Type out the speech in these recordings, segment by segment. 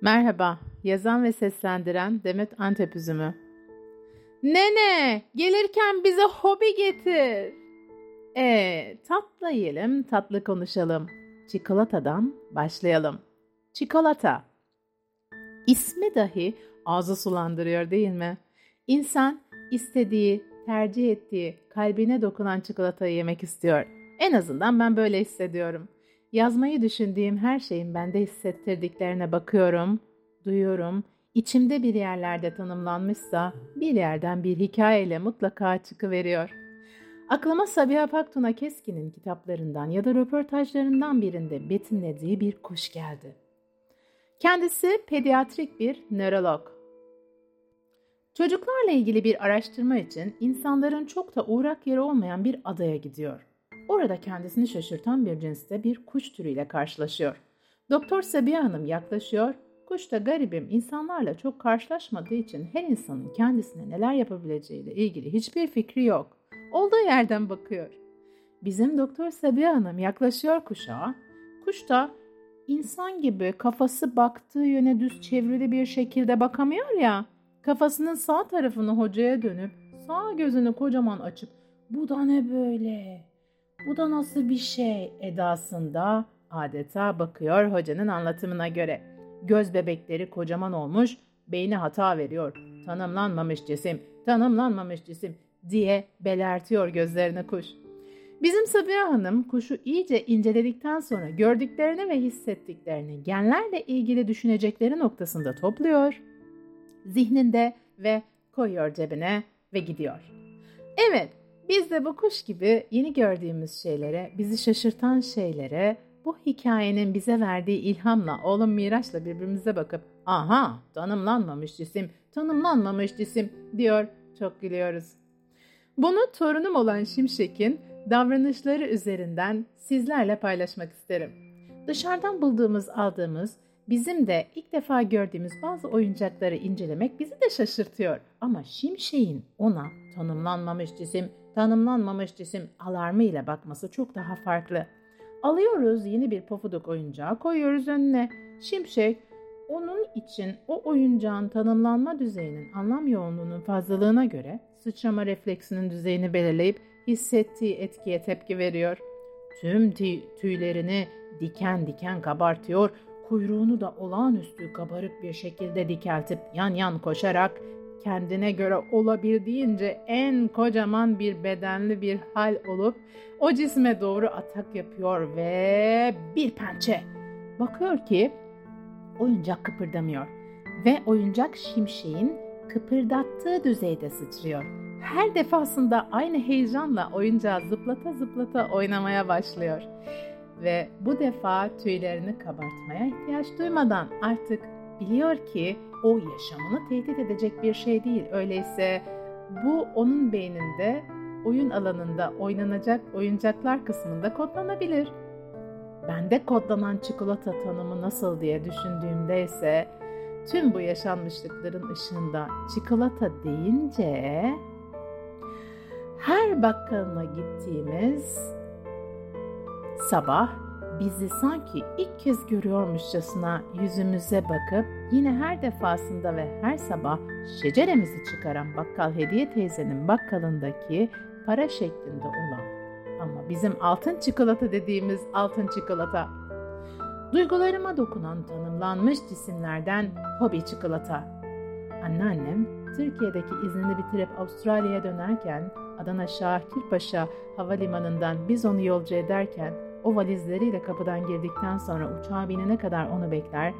Merhaba, yazan ve seslendiren Demet Antep Üzümü. Nene, gelirken bize hobi getir. Ee, tatlı yiyelim, tatlı konuşalım. Çikolatadan başlayalım. Çikolata. İsmi dahi ağzı sulandırıyor değil mi? İnsan istediği, tercih ettiği, kalbine dokunan çikolatayı yemek istiyor. En azından ben böyle hissediyorum. Yazmayı düşündüğüm her şeyin bende hissettirdiklerine bakıyorum, duyuyorum. İçimde bir yerlerde tanımlanmışsa bir yerden bir hikayeyle mutlaka çıkıveriyor. Aklıma Sabiha Paktuna Keskin'in kitaplarından ya da röportajlarından birinde betimlediği bir kuş geldi. Kendisi pediatrik bir nörolog. Çocuklarla ilgili bir araştırma için insanların çok da uğrak yeri olmayan bir adaya gidiyor. Orada kendisini şaşırtan bir cinste bir kuş türüyle karşılaşıyor. Doktor Sabiha Hanım yaklaşıyor. Kuş da garibim insanlarla çok karşılaşmadığı için her insanın kendisine neler yapabileceğiyle ilgili hiçbir fikri yok. Olduğu yerden bakıyor. Bizim Doktor Sabiha Hanım yaklaşıyor kuşa. Kuş da insan gibi kafası baktığı yöne düz çevrili bir şekilde bakamıyor ya. Kafasının sağ tarafını hocaya dönüp sağ gözünü kocaman açıp bu da ne böyle bu da nasıl bir şey edasında adeta bakıyor hocanın anlatımına göre. Göz bebekleri kocaman olmuş, beyni hata veriyor. Tanımlanmamış cisim, tanımlanmamış cisim diye belertiyor gözlerini kuş. Bizim Sabiha Hanım kuşu iyice inceledikten sonra gördüklerini ve hissettiklerini genlerle ilgili düşünecekleri noktasında topluyor, zihninde ve koyuyor cebine ve gidiyor. Evet, biz de bu kuş gibi yeni gördüğümüz şeylere, bizi şaşırtan şeylere, bu hikayenin bize verdiği ilhamla, oğlum Miraç'la birbirimize bakıp aha tanımlanmamış cisim, tanımlanmamış cisim diyor çok gülüyoruz. Bunu torunum olan Şimşek'in davranışları üzerinden sizlerle paylaşmak isterim. Dışarıdan bulduğumuz, aldığımız, bizim de ilk defa gördüğümüz bazı oyuncakları incelemek bizi de şaşırtıyor. Ama Şimşek'in ona tanımlanmamış cisim, tanımlanmamış cisim alarmı ile bakması çok daha farklı. Alıyoruz yeni bir pofuduk oyuncağı koyuyoruz önüne. Şimşek onun için o oyuncağın tanımlanma düzeyinin anlam yoğunluğunun fazlalığına göre sıçrama refleksinin düzeyini belirleyip hissettiği etkiye tepki veriyor. Tüm tüylerini diken diken kabartıyor, kuyruğunu da olağanüstü kabarık bir şekilde dikeltip yan yan koşarak kendine göre olabildiğince en kocaman bir bedenli bir hal olup o cisme doğru atak yapıyor ve bir pençe. Bakıyor ki oyuncak kıpırdamıyor ve oyuncak şimşeğin kıpırdattığı düzeyde sıçrıyor. Her defasında aynı heyecanla oyuncağı zıplata zıplata oynamaya başlıyor. Ve bu defa tüylerini kabartmaya ihtiyaç duymadan artık biliyor ki o yaşamını tehdit edecek bir şey değil. Öyleyse bu onun beyninde oyun alanında oynanacak oyuncaklar kısmında kodlanabilir. Bende kodlanan çikolata tanımı nasıl diye düşündüğümde ise tüm bu yaşanmışlıkların ışığında çikolata deyince her bakkalına gittiğimiz sabah bizi sanki ilk kez görüyormuşçasına yüzümüze bakıp yine her defasında ve her sabah şeceremizi çıkaran bakkal hediye teyzenin bakkalındaki para şeklinde olan ama bizim altın çikolata dediğimiz altın çikolata. Duygularıma dokunan tanımlanmış cisimlerden hobi çikolata. Anneannem Türkiye'deki iznini bitirip Avustralya'ya dönerken Adana Şahkirpaşa havalimanından biz onu yolcu ederken o valizleriyle kapıdan girdikten sonra uçağa binene kadar onu bekler.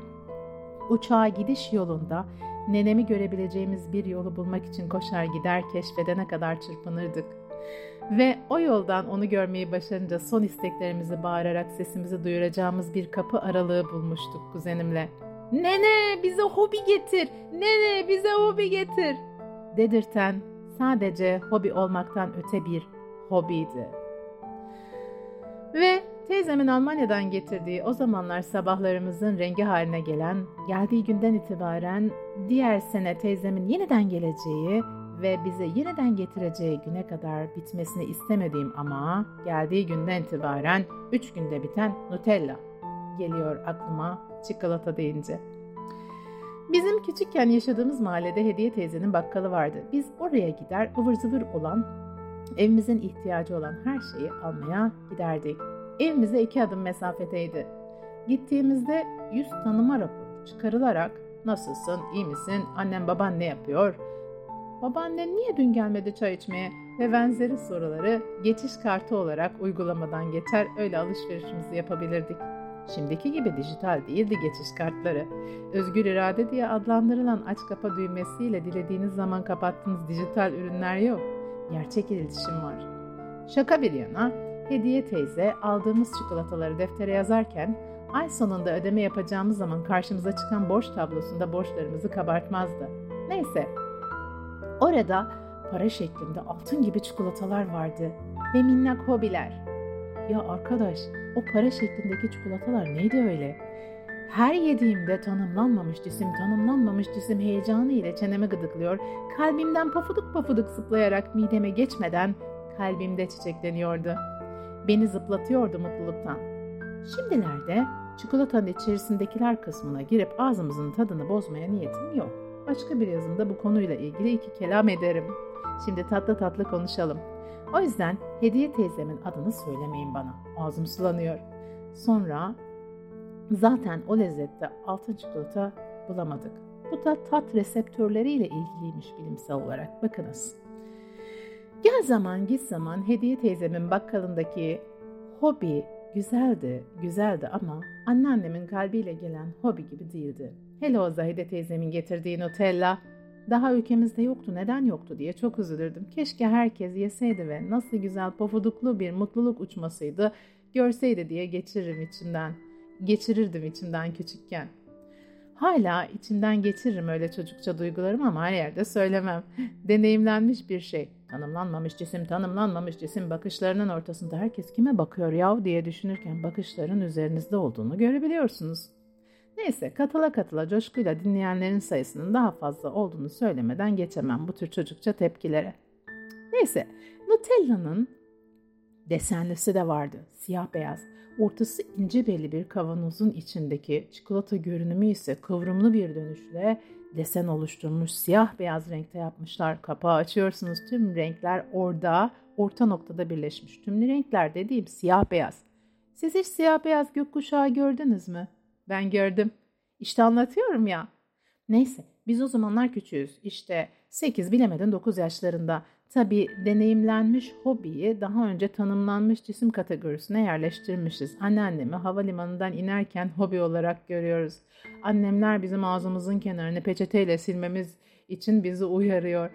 Uçağa gidiş yolunda nenemi görebileceğimiz bir yolu bulmak için koşar gider keşfedene kadar çırpınırdık. Ve o yoldan onu görmeyi başarınca son isteklerimizi bağırarak sesimizi duyuracağımız bir kapı aralığı bulmuştuk kuzenimle. Nene bize hobi getir, nene bize hobi getir dedirten sadece hobi olmaktan öte bir hobiydi. Ve teyzemin Almanya'dan getirdiği o zamanlar sabahlarımızın rengi haline gelen, geldiği günden itibaren diğer sene teyzemin yeniden geleceği ve bize yeniden getireceği güne kadar bitmesini istemediğim ama geldiği günden itibaren 3 günde biten Nutella geliyor aklıma çikolata deyince. Bizim küçükken yaşadığımız mahallede Hediye teyzenin bakkalı vardı. Biz oraya gider ıvır zıvır olan, evimizin ihtiyacı olan her şeyi almaya giderdik. Evimize iki adım mesafedeydi. Gittiğimizde yüz tanıma raporu çıkarılarak nasılsın, iyi misin, annem baban ne yapıyor, babaannen niye dün gelmedi çay içmeye ve benzeri soruları geçiş kartı olarak uygulamadan geçer öyle alışverişimizi yapabilirdik. Şimdiki gibi dijital değildi geçiş kartları. Özgür irade diye adlandırılan aç kapa düğmesiyle dilediğiniz zaman kapattığınız dijital ürünler yok. Gerçek iletişim var. Şaka bir yana, Hediye teyze aldığımız çikolataları deftere yazarken ay sonunda ödeme yapacağımız zaman karşımıza çıkan borç tablosunda borçlarımızı kabartmazdı. Neyse, orada para şeklinde altın gibi çikolatalar vardı ve minnak hobiler. Ya arkadaş, o para şeklindeki çikolatalar neydi öyle? Her yediğimde tanımlanmamış cisim, tanımlanmamış cisim heyecanı ile çeneme gıdıklıyor, kalbimden pafuduk pafuduk zıplayarak mideme geçmeden kalbimde çiçekleniyordu. Beni zıplatıyordu mutluluktan. Şimdilerde çikolatanın içerisindekiler kısmına girip ağzımızın tadını bozmaya niyetim yok. Başka bir yazımda bu konuyla ilgili iki kelam ederim. Şimdi tatlı tatlı konuşalım. O yüzden Hediye teyzemin adını söylemeyin bana. Ağzım sulanıyor. Sonra zaten o lezzette altın çikolata bulamadık. Bu da tat reseptörleriyle ilgiliymiş bilimsel olarak. Bakınız. Gel zaman git zaman Hediye teyzemin bakkalındaki hobi güzeldi, güzeldi ama anneannemin kalbiyle gelen hobi gibi değildi. Hele o Zahide teyzemin getirdiği Nutella daha ülkemizde yoktu neden yoktu diye çok üzülürdüm. Keşke herkes yeseydi ve nasıl güzel pofuduklu bir mutluluk uçmasıydı görseydi diye geçiririm içimden. Geçirirdim içimden küçükken. Hala içimden geçiririm öyle çocukça duygularım ama her yerde söylemem. Deneyimlenmiş bir şey. Tanımlanmamış cisim, tanımlanmamış cisim bakışlarının ortasında herkes kime bakıyor yav diye düşünürken bakışların üzerinizde olduğunu görebiliyorsunuz. Neyse katıla katıla coşkuyla dinleyenlerin sayısının daha fazla olduğunu söylemeden geçemem bu tür çocukça tepkilere. Neyse Nutella'nın desenlisi de vardı. Siyah beyaz. Ortası ince belli bir kavanozun içindeki çikolata görünümü ise kıvrımlı bir dönüşle desen oluşturmuş siyah beyaz renkte yapmışlar. Kapağı açıyorsunuz tüm renkler orada orta noktada birleşmiş. Tüm renkler dediğim siyah beyaz. Siz hiç siyah beyaz gökkuşağı gördünüz mü? Ben gördüm. İşte anlatıyorum ya. Neyse biz o zamanlar küçüğüz. İşte 8 bilemedin 9 yaşlarında. Tabii deneyimlenmiş hobiyi daha önce tanımlanmış cisim kategorisine yerleştirmişiz. Anneannemi havalimanından inerken hobi olarak görüyoruz. Annemler bizim ağzımızın kenarını peçeteyle silmemiz için bizi uyarıyor.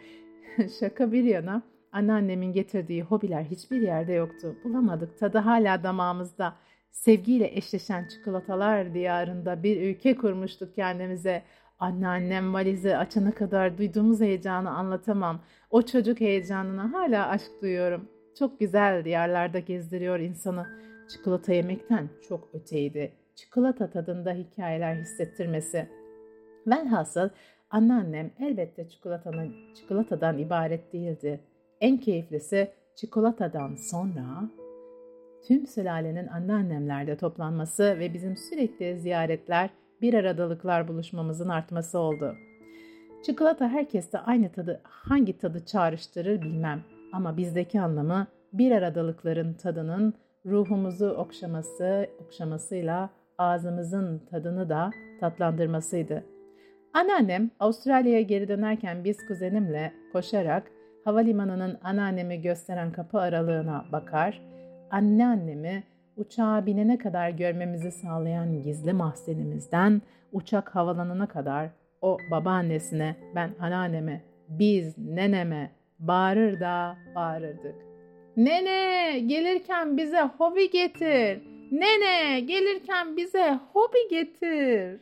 Şaka bir yana anneannemin getirdiği hobiler hiçbir yerde yoktu. Bulamadık tadı hala damağımızda. Sevgiyle eşleşen çikolatalar diyarında bir ülke kurmuştuk kendimize. Anneannem valizi açana kadar duyduğumuz heyecanı anlatamam. O çocuk heyecanına hala aşk duyuyorum. Çok güzel diyarlarda gezdiriyor insanı. Çikolata yemekten çok öteydi. Çikolata tadında hikayeler hissettirmesi. Velhasıl anneannem elbette çikolatanın, çikolatadan ibaret değildi. En keyiflisi çikolatadan sonra tüm sülalenin anneannemlerde toplanması ve bizim sürekli ziyaretler, bir aradalıklar buluşmamızın artması oldu. Çikolata herkeste aynı tadı, hangi tadı çağrıştırır bilmem ama bizdeki anlamı bir aradalıkların tadının ruhumuzu okşaması, okşamasıyla ağzımızın tadını da tatlandırmasıydı. Anneannem Avustralya'ya geri dönerken biz kuzenimle koşarak havalimanının anneannemi gösteren kapı aralığına bakar, anneannemi uçağa binene kadar görmemizi sağlayan gizli mahzenimizden uçak havalanana kadar o babaannesine, ben anneanneme, biz neneme bağırır da bağırırdık. Nene gelirken bize hobi getir. Nene gelirken bize hobi getir.